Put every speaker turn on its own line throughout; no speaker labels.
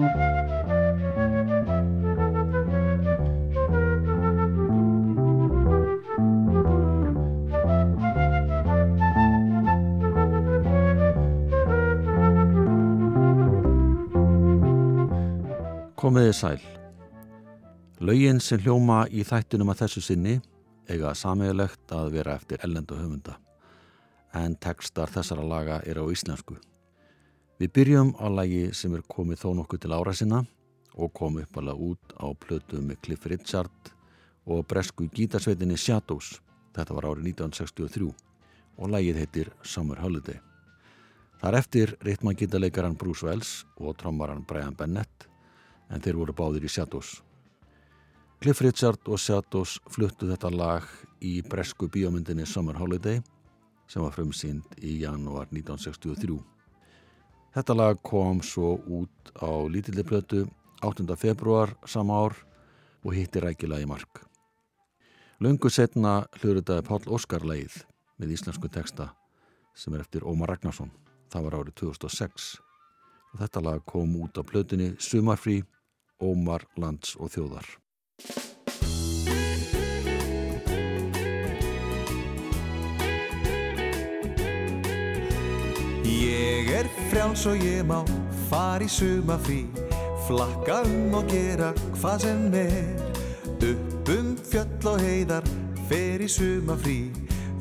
Komiði sæl. Laugin sem hljóma í þættunum að þessu sinni eiga sameiglegt að vera eftir ellendu höfunda en tekstar þessara laga er á íslensku. Við byrjum á lagi sem er komið þó nokkuð til ára sinna og kom upp alveg út á plötu með Cliff Richard og bresku gítarsveitinni Shadows. Þetta var árið 1963 og lagið heitir Summer Holiday. Þar eftir ritma gítarleikaran Bruce Wells og trommaran Brian Bennett en þeir voru báðir í Shadows. Cliff Richard og Shadows fluttu þetta lag í bresku bíómyndinni Summer Holiday sem var frumsýnd í janúar 1963. Þetta lag kom svo út á lítilli plötu 8. februar sama ár og hitti rækila í mark. Lungu setna hluritaði Pál Óskar leið með íslensku teksta sem er eftir Ómar Ragnarsson. Það var árið 2006 og þetta lag kom út á plötunni Sumarfrí Ómar lands og þjóðar.
Ég er frjáls og ég má fara í sumafrí Flakka um og gera hvað sem er. Upp um fjöll og heiðar fer í sumafrí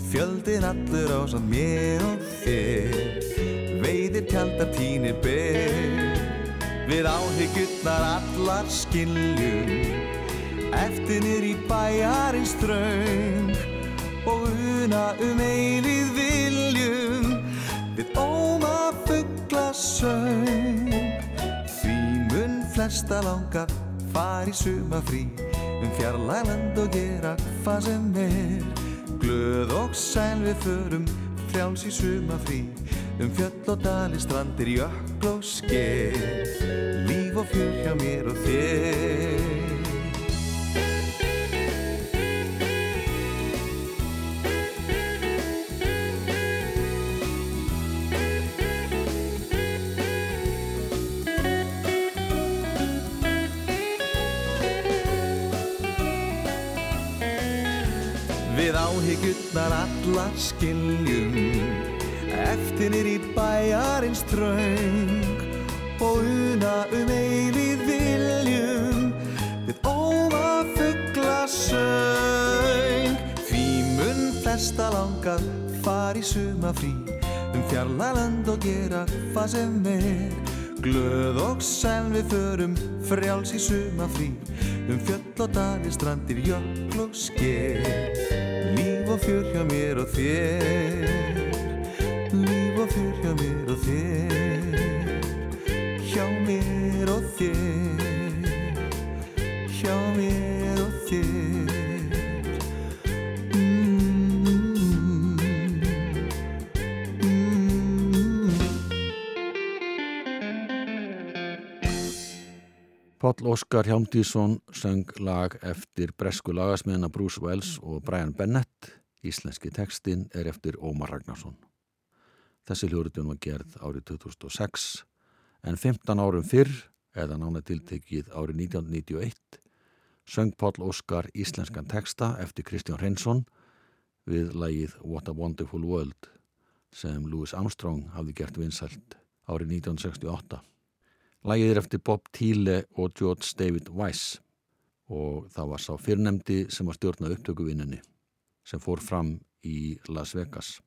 Fjöldin allur á samt mér og þér. Veiðir tjaldar tínir ber. Við áhyggjurnar allar skiljum. Eftirnir í bæjarins draung Og una um viljum Við óma fuggla söng Því mun flesta langa Far í sumafrí Um fjarlægland og gera hvað sem er. Glöð og sæl við förum Frjáls í sumafrí Um fjöll og dali, strandir, jökl og sker Líf og fjör hjá mér og þér áhyggjurnar allar skiljum Eftirnir í bæjarins draung og una um eilið viljum við óma fuggla söng. Því mun flesta langar far í sumafrí um fjarlæland og gera hvað sem er. Glöð og sæl við förum frjáls í sumafrí um fjöll og dali, strandir, jökl og sker Líf og fjör hjá mér og þér Líf og fjör hjá mér og þér Hjá mér og þér Hjá mér og þér mm.
Páll Óskar Hjámdísson söng lag eftir bresku lagasmiðna Bruce Wells og Brian Bennett. Íslenski tekstinn er eftir Ómar Ragnarsson. Þessi hljóritun var gerð árið 2006 en 15 árum fyrr, eða nána tiltekið árið 1991, söng Páll Óskar íslenskan teksta eftir Kristján Reynsson við lagið What a Wonderful World sem Louis Armstrong hafði gert vinsælt árið 1968. Lagið er eftir Bob Thiele og George David Weiss og það var sá fyrrnemdi sem var stjórnað upptökuvinninni sem fór fram í Las Vegas.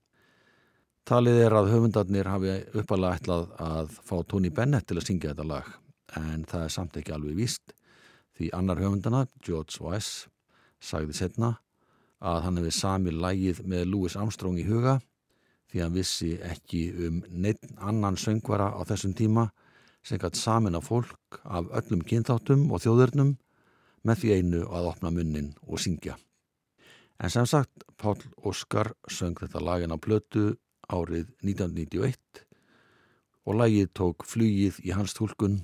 Talið er að höfundarnir hafi uppalega ætlað að fá Tony Bennett til að syngja þetta lag en það er samt ekki alveg víst því annar höfundana, George Weiss, sagði setna að hann hefði sami lagið með Louis Armstrong í huga því hann vissi ekki um neitt annan söngvara á þessum tíma sem gætt samin af fólk af öllum kynþáttum og þjóðurnum með því einu að opna munnin og syngja. En sem sagt, Pál Óskar söng þetta lagin á plötu árið 1991 og lagið tók flugið í hans tólkun.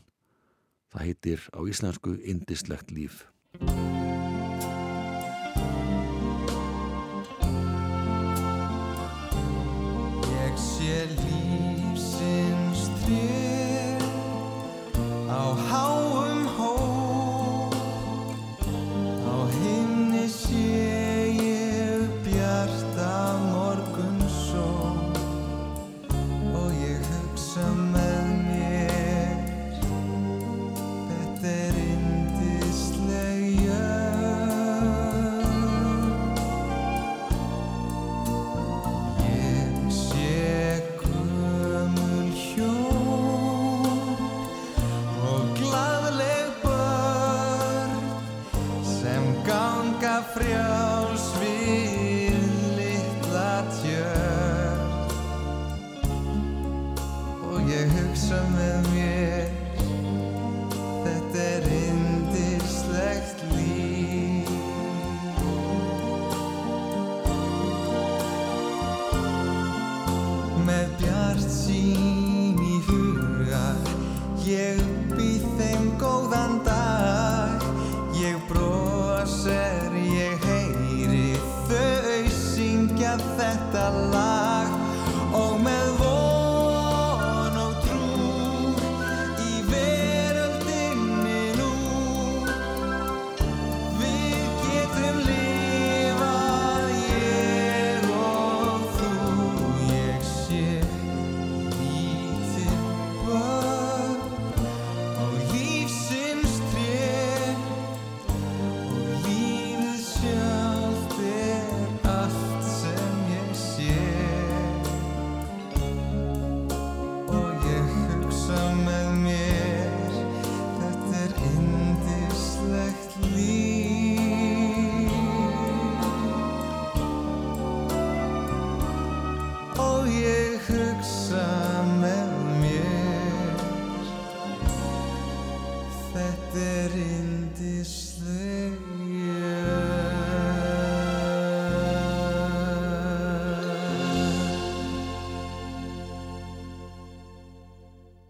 Það heitir á íslensku Indislegt líf.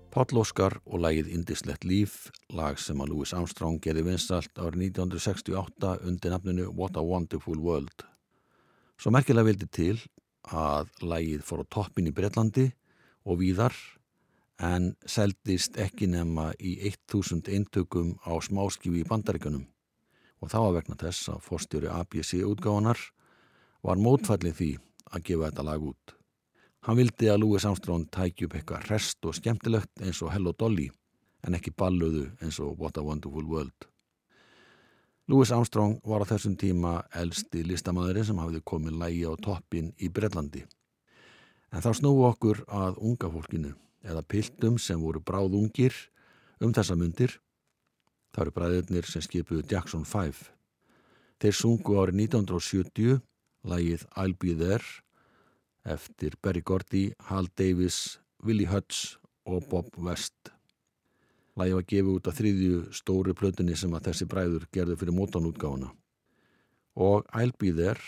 Páll Óskar og lagið Indislegt líf, lag sem að Louis Armstrong gerði vinsalt árið 1968 undir nafninu What a Wonderful World. Svo merkilega vildi til að lagið fór á toppin í Breitlandi og víðar en seldist ekki nema í 1000 eintökum á smáskifi í bandaríkunum og þá að vegna þess að fórstjóri ABC útgáðanar var mótfallið því að gefa þetta lag út. Hann vildi að Louis Armstrong tækju upp eitthvað rest og skemmtilegt eins og Hello Dolly en ekki balluðu eins og What a Wonderful World. Louis Armstrong var á þessum tíma elsti listamæðri sem hafði komið lægi á toppin í Brellandi. En þá snúu okkur að unga fólkinu eða piltum sem voru bráðungir um þessa myndir. Það eru bræðirnir sem skipuðu Jackson 5. Þeir sungu árið 1970 lægið I'll Be There eftir Berry Gordy, Hal Davis, Willie Hutch og Bob West. Lægi var gefið út af þriðju stóri plötunni sem að þessi bræður gerðu fyrir mótanútgáfuna. Og I'll Be There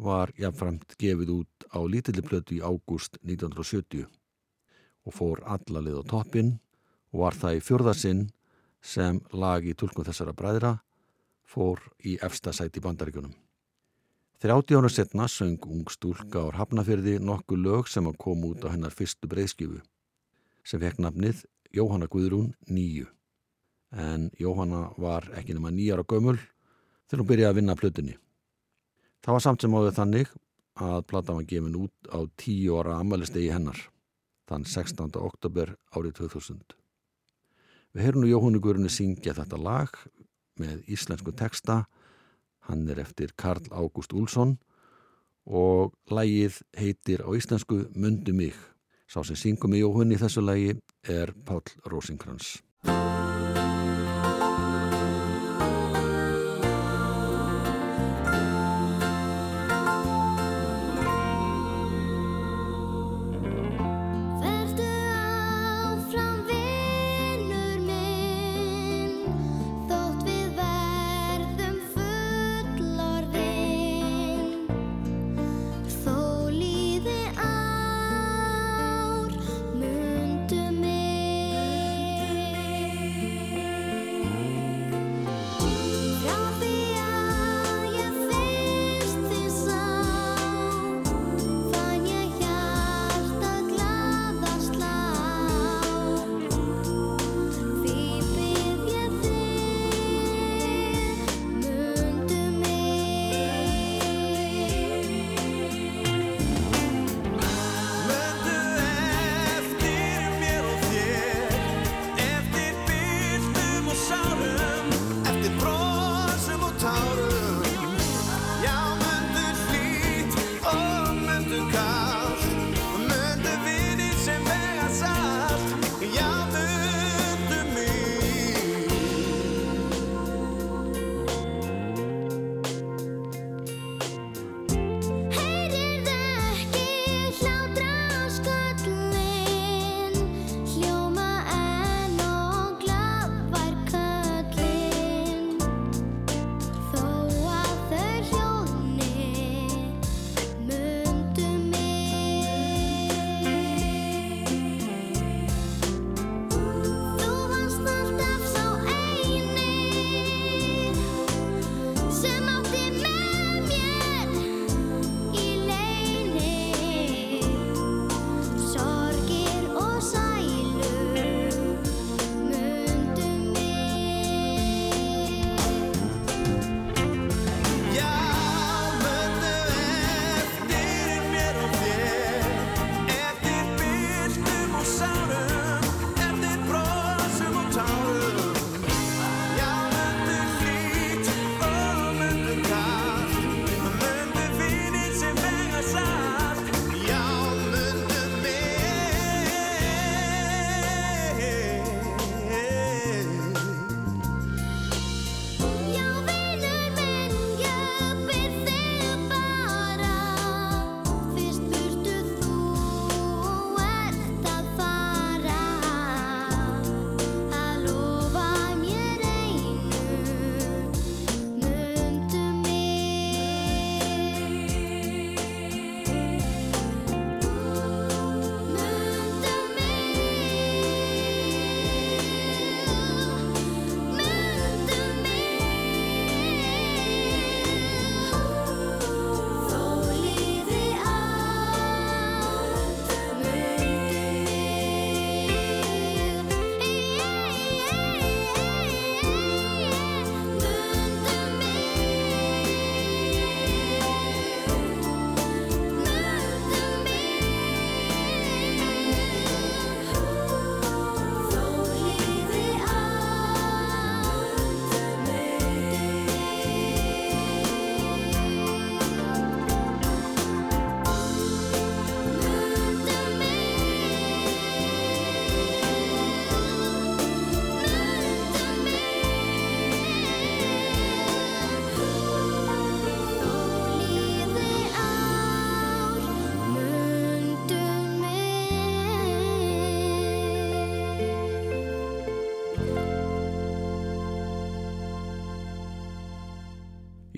var jáfnframt gefið út á lítilli plötu í ágúst 1970 og fór allalið á toppin og var það í fjörðasinn sem lag í tulkun þessara bræðra fór í efstasæti bandaríkunum. Þrjátti ára setna söng ung stúlka á Hafnafjörði nokkuð lög sem að koma út á hennar fyrstu breyðskifu sem fekk nafnið Jóhanna Guðrún nýju. En Jóhanna var ekki nema nýjar á gömul þegar hún byrjaði að vinna plötunni. Það var samt sem áður þannig að platan var gefin út á tíu ára amalistegi hennar, þann 16. oktober árið 2000. Við heyrnum Jóhannu Guðrúni syngja þetta lag með íslensku texta Hann er eftir Karl Ágúst Úlsson og lægið heitir á íslensku Mundu mig. Sá sem syngum í óhunni þessu lægi er Pál Rósinkrans.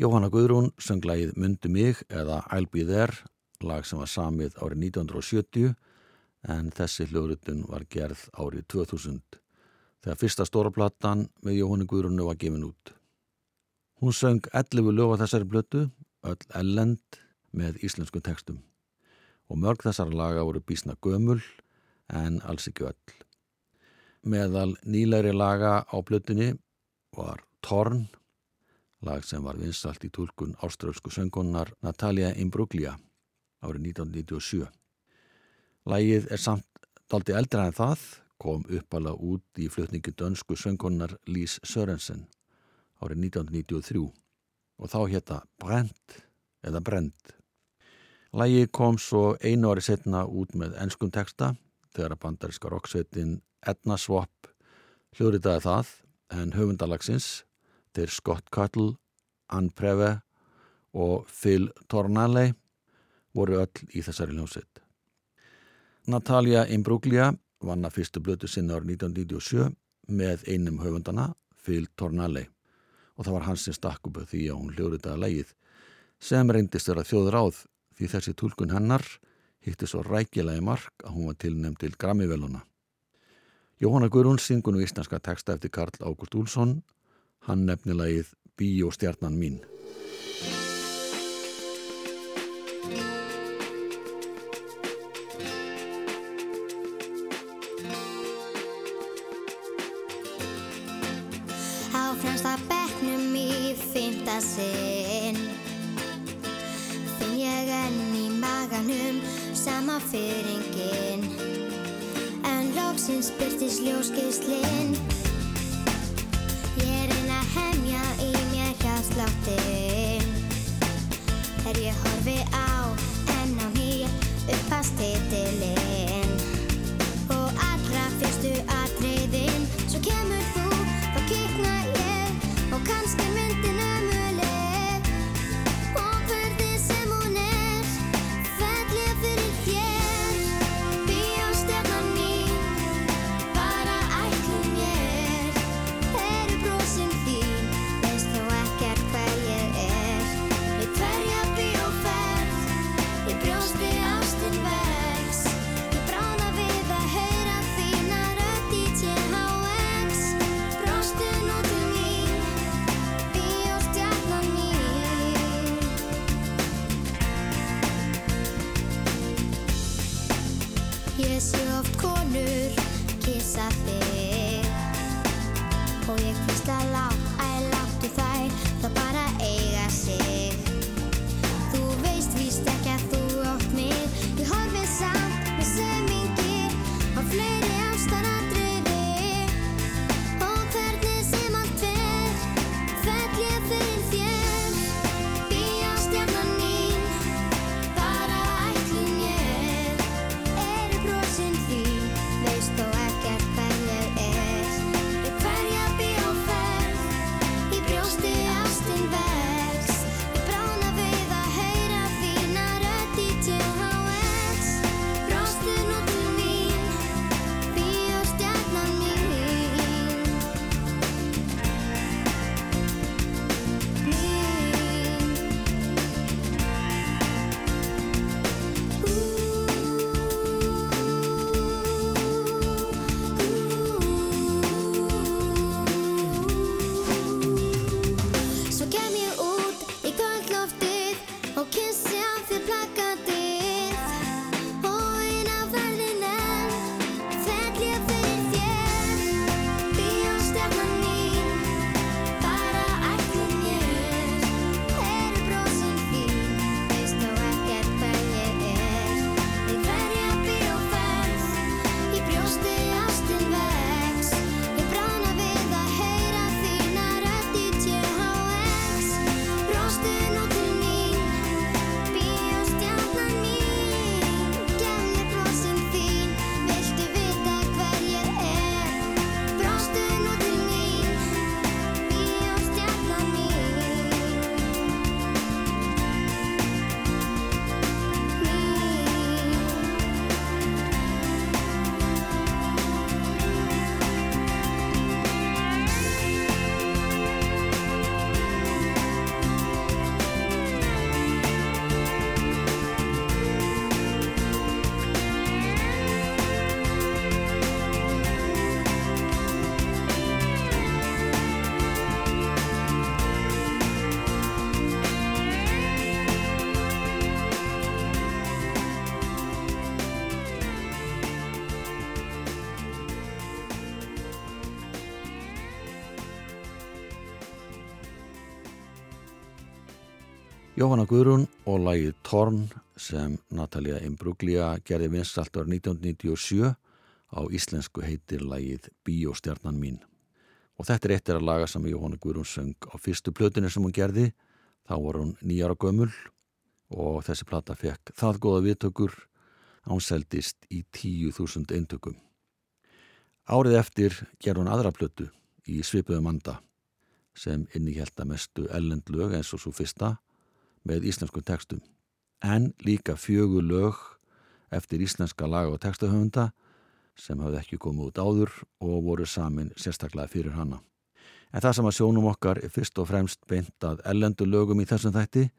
Jóhanna Guðrún söng lagið Mundu mig eða I'll be there, lag sem var samið árið 1970 en þessi hljóðrutun var gerð árið 2000 þegar fyrsta stóraplattan með Jóhanni Guðrúnu var gefin út. Hún söng 11 lög á þessari blötu, öll ellend með íslenskum tekstum og mörg þessara laga voru bísna gömul en alls ekki öll. Meðal nýlegri laga á blötunni var Torn lag sem var vinsalt í tólkun áströlsku söngunnar Natalia Imbruglia árið 1997. Lægið er samt daldi eldra en það, kom uppala út í flutningi dönsku söngunnar Lís Sörensen árið 1993 og þá hétta Brent eða Brent. Lægið kom svo einu ári setna út með ennskum texta þegar að bandariska roksveitin Edna Swap hljóðritaði það en höfundalagsins þeir Scott Cuttle, Ann Preve og Phil Tornalley voru öll í þessari hljómsveit. Natalia Imbruglia vann að fyrstu blötu sinna árið 1997 með einum höfundana, Phil Tornalley og það var hans sem stakk upp því að hún hljóðritaði lægið sem reyndist vera þjóður áð því þessi tólkun hennar hitti svo rækilagi mark að hún var tilnæmt til Grammy-veluna. Jóhanna Guðrún syngur nú íslenska texta eftir Karl Ágúst Úlsson hann nefnilegið Bíóstjarnan mín.
Á fremsta bekknum í fymta sinn. Finn ég enn í maganum sama fyrringin En lóksins byrtist ljóskeislinn Er ég horfi á. Enn á nýja uppast Jóhanna Guðrún og lagið Torn sem Natalia Imbruglia gerði vinstalt ára 1997 á íslensku heitir lagið Bíóstjarnan mín. Og þetta er eittir að laga sem Jóhanna Guðrún söng á fyrstu plötinu sem hún gerði. Þá var hún nýjara gömul og þessi plata fekk það goða viðtökur ánseldist í 10.000 eintökum. Árið eftir gerði hún aðra plötu í Svipuðu manda sem innihjælta mestu ellendlög eins og svo fyrsta með íslenskum textum en líka fjögur lög eftir íslenska laga og textahöfunda sem hafði ekki komið út áður og voru samin sérstaklega fyrir hana. En það sem að sjónum okkar er fyrst og fremst beint að ellendu lögum í þessum þætti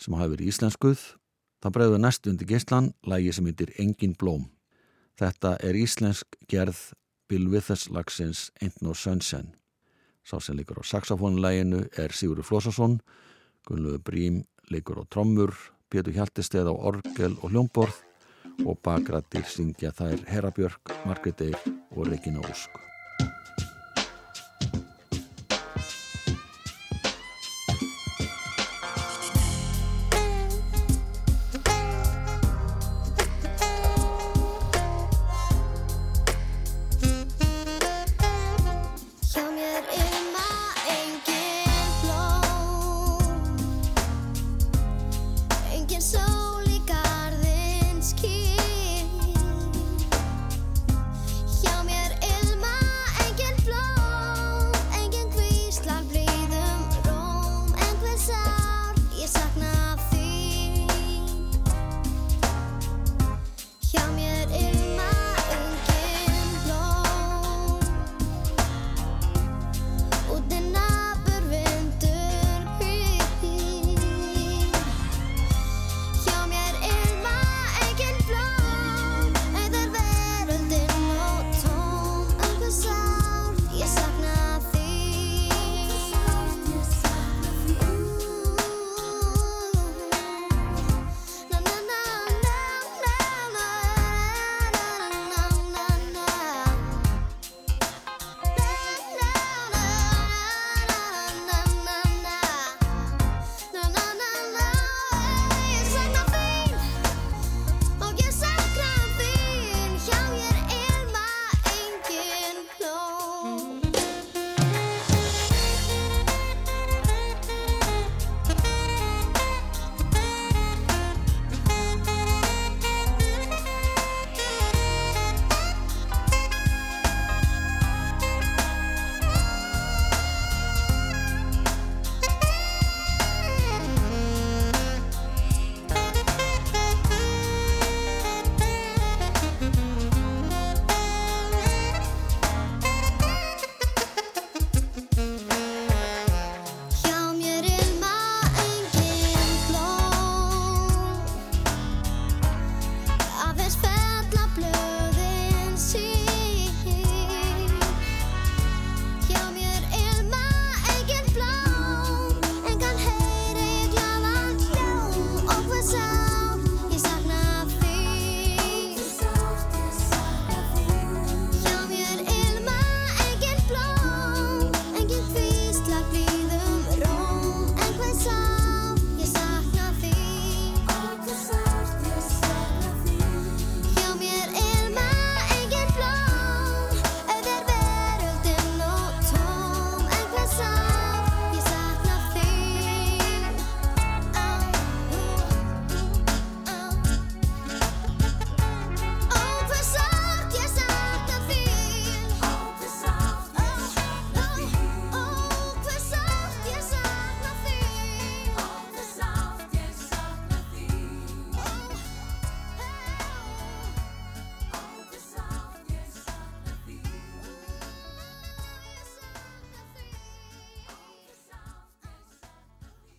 sem hafi verið íslenskuð. Það bregður næst undir geistlan lægi sem heitir Engin blóm. Þetta er íslensk gerð Bill Withers lagsins Ain't No Sunshine. Sá sem líkur á saxofónulæginu er Sigurður Flósasson Gunnlegu Brím leikur á trommur, Pétur Hjaltesteð á orgel og hljómborð og bakrættir syngja þær Herabjörg, Margret Eir og Regina Ósk.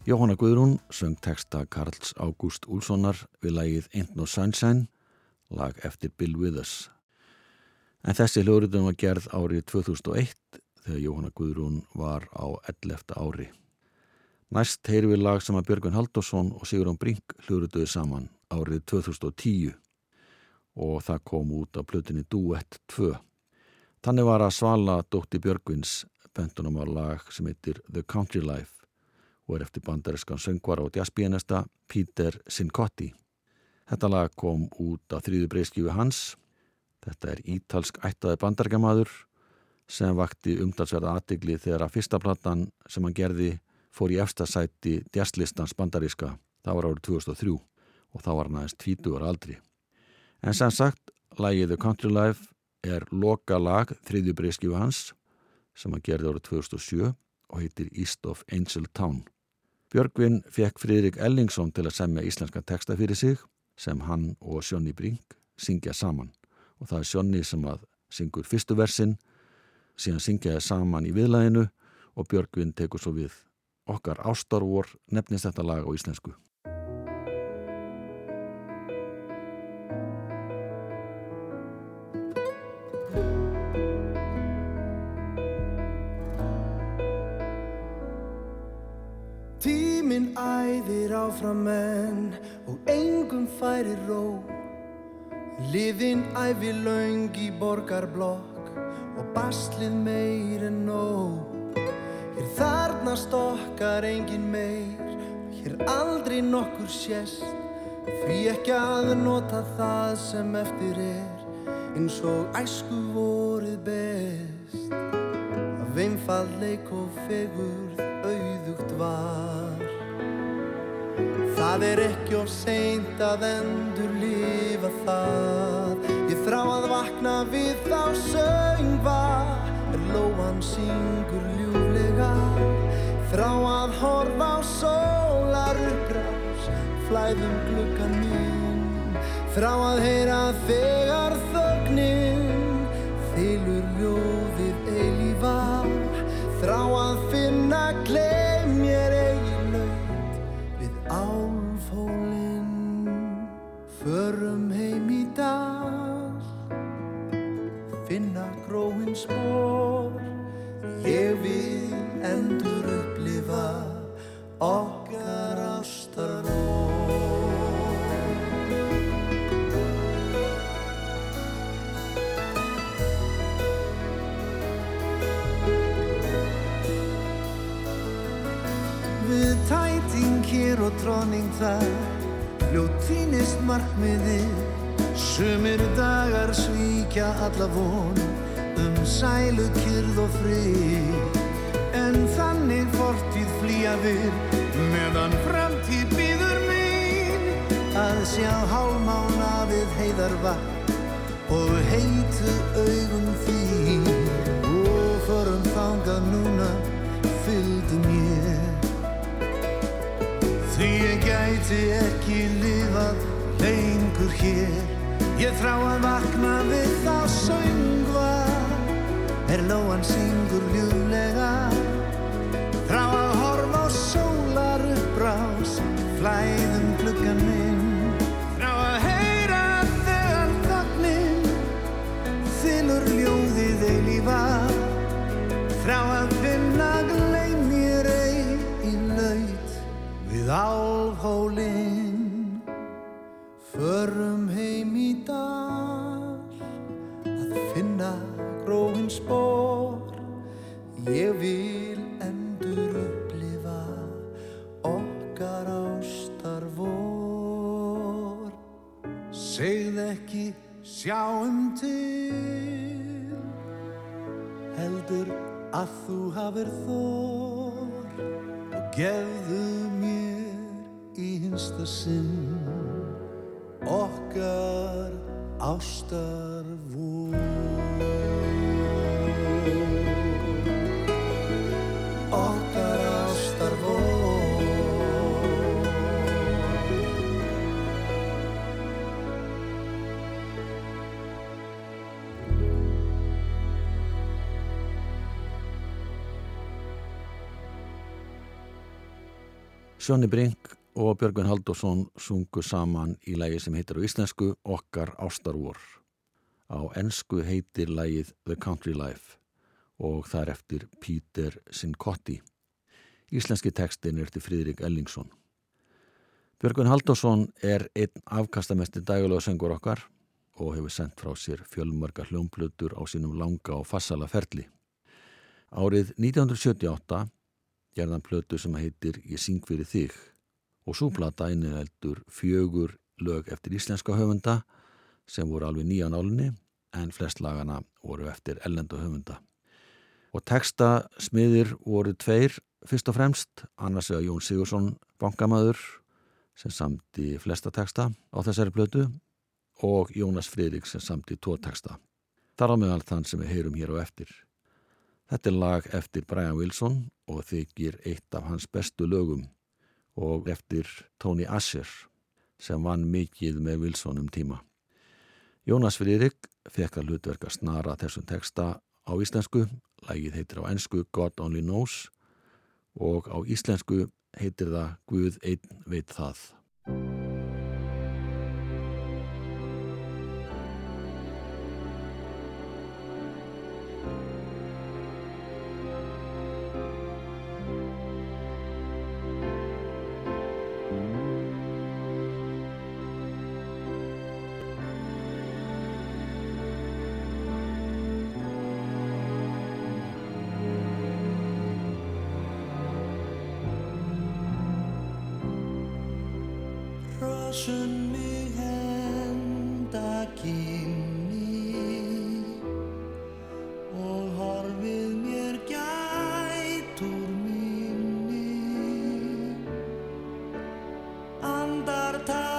Jóhanna Guðrún söng texta Karls Ágúst Úlssonar við lagið Ain't No Sunshine, lag eftir Bill Withers. En þessi hljóðröðun var gerð árið 2001 þegar Jóhanna Guðrún var á 11. ári. Næst heyri við lag sem að Björgun Haldursson og Sigurðan Brink hljóðröðuði saman árið 2010 og það kom út á plötunni Duett 2. Þannig var að Svala Dótti Björgvins bentunum á lag sem heitir The Country Life
og er eftir bandariskan söngvara og jazzbíanesta Peter Sincotti. Þetta lag kom út af þrýðu breyskjöfu hans. Þetta er ítalsk ættaði bandargamaður sem vakti umdalsverða aðtigli þegar að fyrsta platan sem hann gerði fór í efstasæti jazzlistans bandaríska. Það var árið 2003 og þá var hann aðeins 20 ára aldri. En sem sagt, lagið The Country Life er loka lag þriðju breyskjöfu hans sem hann gerði árið 2007 og heitir East of Angel Town. Björgvin fekk Fridrik Ellingsson til að semja íslenska texta fyrir sig sem hann og Sjónni Brink syngja saman og það er Sjónni sem að syngur fyrstu versin síðan syngja það saman í viðlæðinu og Björgvin tekur svo við okkar ástarvor nefnist þetta lag á íslensku.
Æðir áfram enn og engum færi ró. Livinn æfi laung í borgarblokk og baslið meir en nóg. Hér þarnast okkar engin meir, hér aldrei nokkur sést. Því ekki að nota það sem eftir er eins og æsku vorið best Af einfalleik og fegurð auðugt var Það er ekki of seint að endur lifa það. Ég þrá að vakna við þá söngva Er lóan syngur ljúflega. Þrá að horfa á sólar upprás Flæðum gluggan minn Þrá að heyra þegar þögnin Þylur ljóðið eilífa. Þrá að finna gleym gróin spór Ég vil endur upplifa okkar ástarvór Við tæting hér og tróning þar Ljóð týnist markmiðið Sumir dagar svíkja alla von Um sælu, kyrð og frið. En þannig fortíð flýja við Meðan framtíð býður mín. Að sjá hálmána við heiðar vatn Og heitu augum þín. Og förum þangað núna Fylgdu mér. Því ég gæti ekki lifað lengur hér. Ég þrá að vakna við þá söngva Er lóan syngur ljúlega Þrá að horfa á sólar upprás Flæðum gluggan minn Þrá að heyra þegar þögnin Þylur ljóðið eilífa Þrá að finna gleym mér ei í laut Við álfhólinn Förum heim í dal Að finna gróin spór Ég vil endur upplifa Okkar ástar vor. Segð ekki sjáum til. Heldur að þú hafir þór Og gefðu mér í hinsta sinn Okkar ástar
Sjónni Brink og Björgvin Haldursson sungu saman í lægi sem heitir á íslensku Okkar Ástarvor. Á ennsku heitir lægið The Country Life og það er eftir Peter Sincotti. Íslenski tekstin er eftir Fríðrik Ellingsson. Björgvin Haldursson er einn afkastamestir dægulega söngur okkar og hefur sendt frá sér fjölmörga hljómplutur á sínum langa og fassala ferli. Árið 1978 gerðan plötu sem heitir Ég syng fyrir þig og svo plata inniheldur fjögur lög eftir íslenska höfunda sem voru alveg nýjan álunni en flest lagana voru eftir ellendu höfunda. Og texta smiðir voru tveir fyrst og fremst, annars eða Jón Sigursson bankamaður sem samti flesta texta á þessari blötu og Jónas Fridrik sem samti tvo texta. Þar á meðal þann sem við heyrum hér á eftir. Þetta er lag eftir Brian Wilson og þykir eitt af hans bestu lögum og eftir Tony Asher sem vann mikið með Wilson um tíma. Jónas Fridrik fekk að hlutverka snara þessum texta á íslensku, lagið heitir á ennsku God Only Knows og á íslensku heitir það Guð einn veit það.
Andartak allt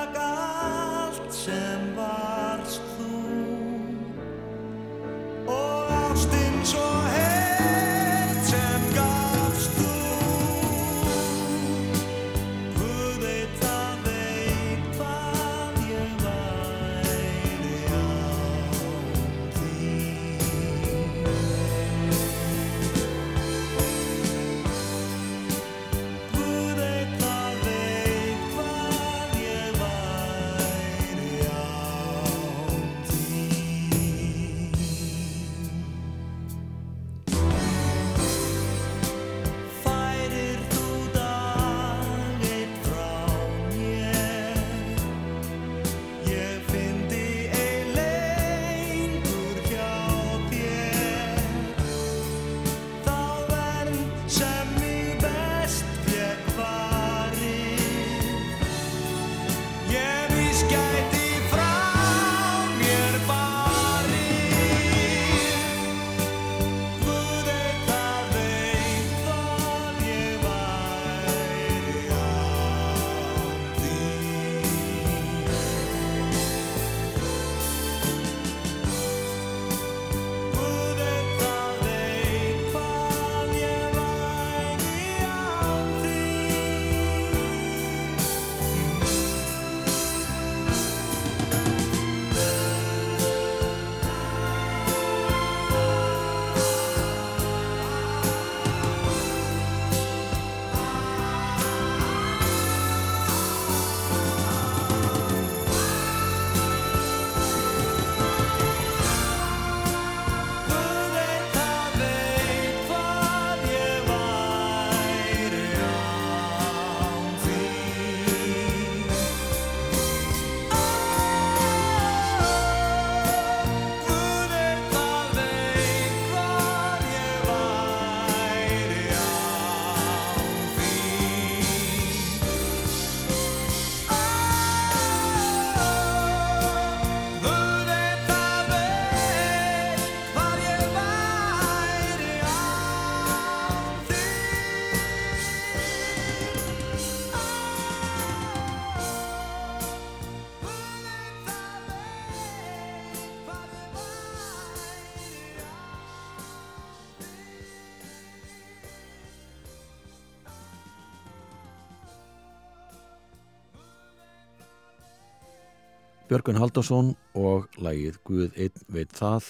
Björgun Haldarsson og lagið Guð einn veit það,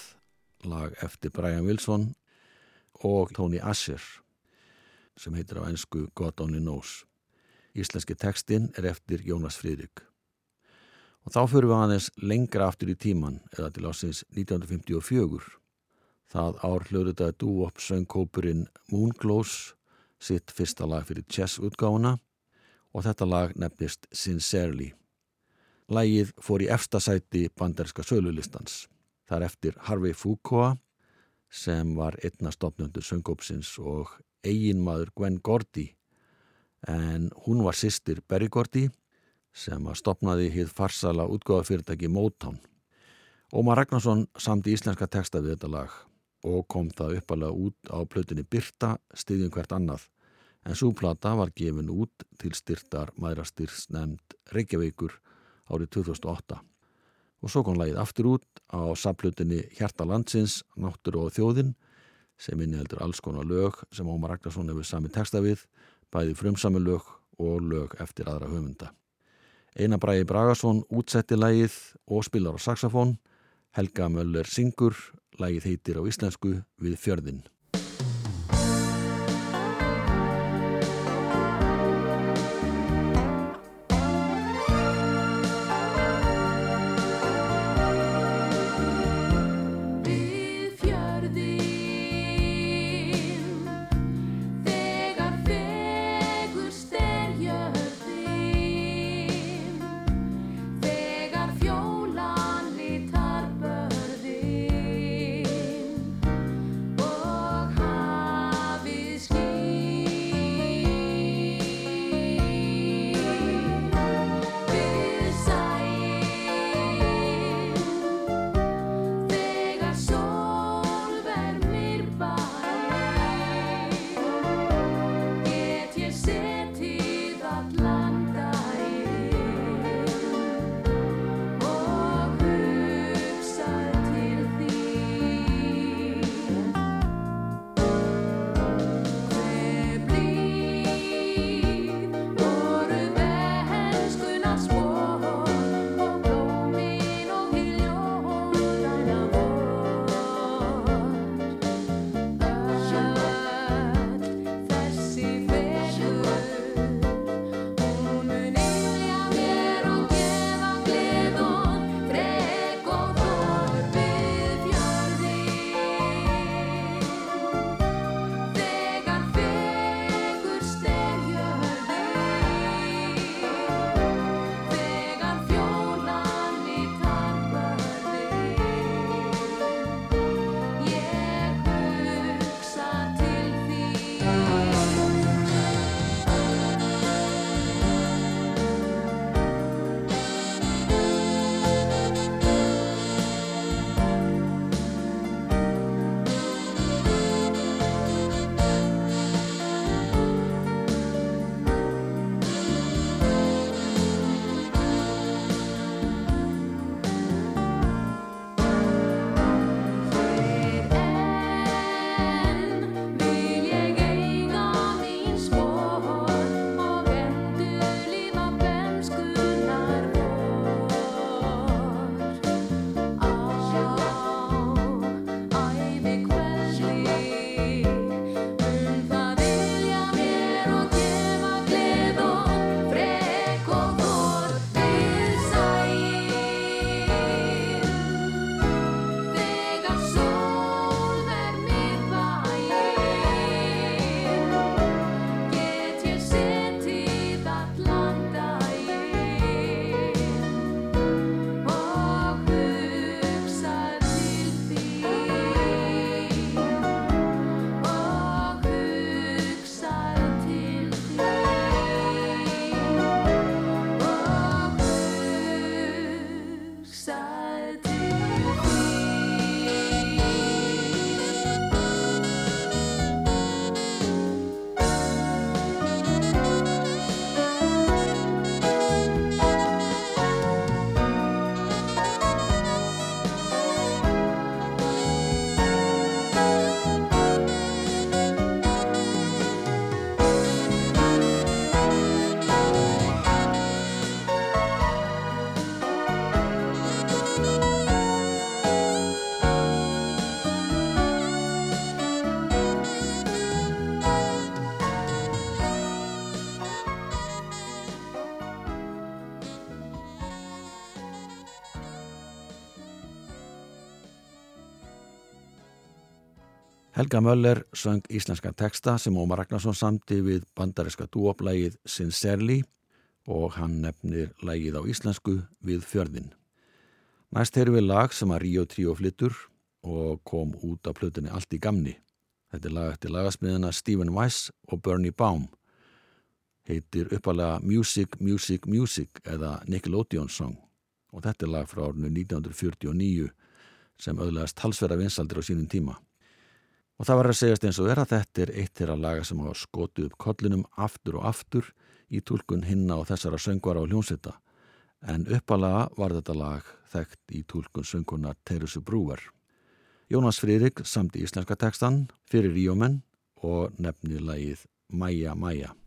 lag eftir Brian Wilson og Tony Asher sem heitir á ennsku God Only Knows. Íslenski textin er eftir Jónas Fridrik. Og þá fyrir við aðeins lengra aftur í tíman eða til ásins 1954. Það ár hljóðritaði dúop söngkópurinn Moonglows sitt fyrsta lag fyrir chess útgáfuna og þetta lag nefnist Sincerely. Lægið fór í efsta sæti banderska sölulistans. Það er eftir Harvey Fuqua sem var einna stopnöndur söngópsins og
eiginmaður Gwen Gordy en hún var sýstir Berry Gordy sem að stopnaði hitt farsala útgóðafyrirtæki Motown. Ómar Ragnarsson samdi íslenska texta við þetta lag og kom það uppalega út á plötunni Birta stiðjum hvert annað en súplata var gefin út til styrtar maðurastyrst nefnd Reykjavíkur árið 2008 og svo kom lagið aftur út á saplutinni Hjarta landsins, Náttúru og þjóðin sem inniheldur alls konar lög sem Ómar Ragnarsson hefur sami texta við bæði frumsami lög og lög eftir aðra höfunda. Einar Bræði Bragason útsetti lagið og spilar á saxofón Helga Möller syngur, lagið heitir á íslensku við fjörðin. Helga Möller söng íslenska texta sem Ómar Ragnarsson samti við bandariska dúoplægið Sincerely og hann nefnir lægið á íslensku við fjörðin. Næst heyrum við lag sem að Ríó Tríó flyttur og kom út á plötunni Allt í gamni.
Þetta er lag eftir lagasmiðina Stephen Weiss og Bernie Baum. Heitir uppalega Music, Music, Music eða Nickelodeon Song og þetta er lag frá árinu 1949 sem öðlegast talsverða vinsaldir á sínum tíma. Og það var að segjast eins og er að þetta er eitt þeirra laga sem hafa skotið upp kollinum aftur og aftur í tólkun hinna og þessara söngvara og hljónsetta. En uppalega var þetta lag þekkt í tólkun söngkunar Teresu Brúver. Jónas Friðrik samti íslenska tekstan fyrir Ríómenn og nefni lagið Mæja Mæja.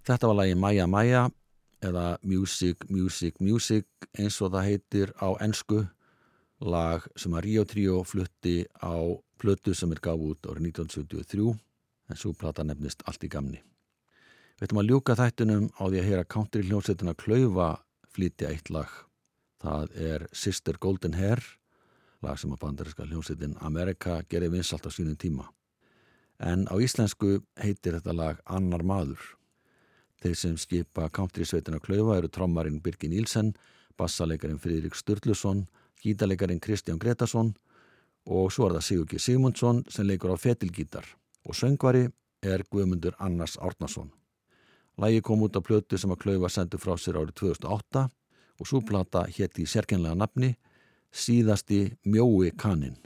Þetta var lagi Mæja Mæja eða Music, Music, Music eins og það heitir á ensku lag sem að Rio Trio flutti á plötu sem er gaf út árið 1973 en svo plata nefnist Allt í gamni. Við ætlum að ljúka þættinum á því að heyra country hljómsveitina Klaufa flytja eitt lag. Það er Sister Golden Hair, lag sem að bandariska hljómsveitin Amerika gerir vinsalt á sínum tíma. En á íslensku heitir þetta lag Annar maður. Þeir sem skipa country sveitina Klaufa eru trommarinn Birgir Nílsen, bassalegarinn Friðrik Sturluson, gítalegarinn Kristján Gretarsson og svo er það Sigur G. Sigmundsson sem leikur á fetilgítar og söngvari er Guðmundur Annars Árnason. Lægi kom út á plötu sem að Klaufa sendu frá sér árið 2008 og svo plata hétti í sérkennlega nafni Síðasti mjói kaninn.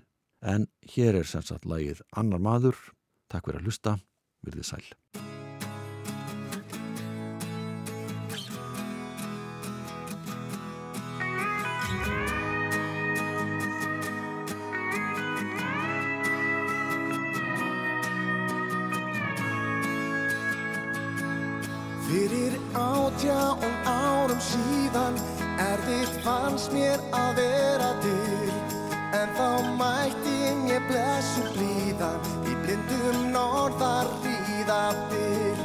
En hér er sem sagt lægið Annar maður. Takk fyrir að hlusta. Virðið sæl.
Átján árum síðan. Erfitt fannst mér að vera til. En þá mætti mér blessu blíðan í blindum norðar ríða til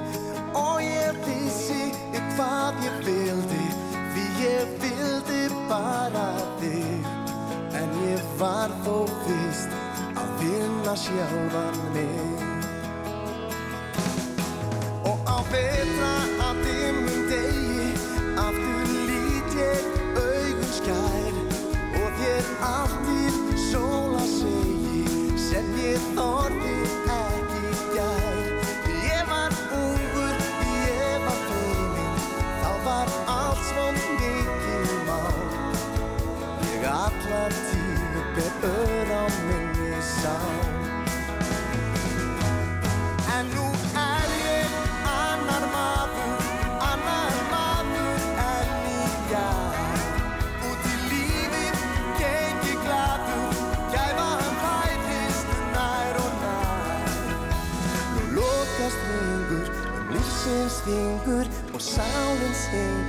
Og ég vissi hvað ég vildi. Því ég vildi bara þig. En ég var þó fyrst að finna sjálfan mig. Og á betra að dimmum aftur sóla segi sem ég þorði ekki gæt Ég var ungur, ég var feiminn þá var allt svo mikið mál. Ég allar tími ber öra á minni sá stingur og sálinn stingur.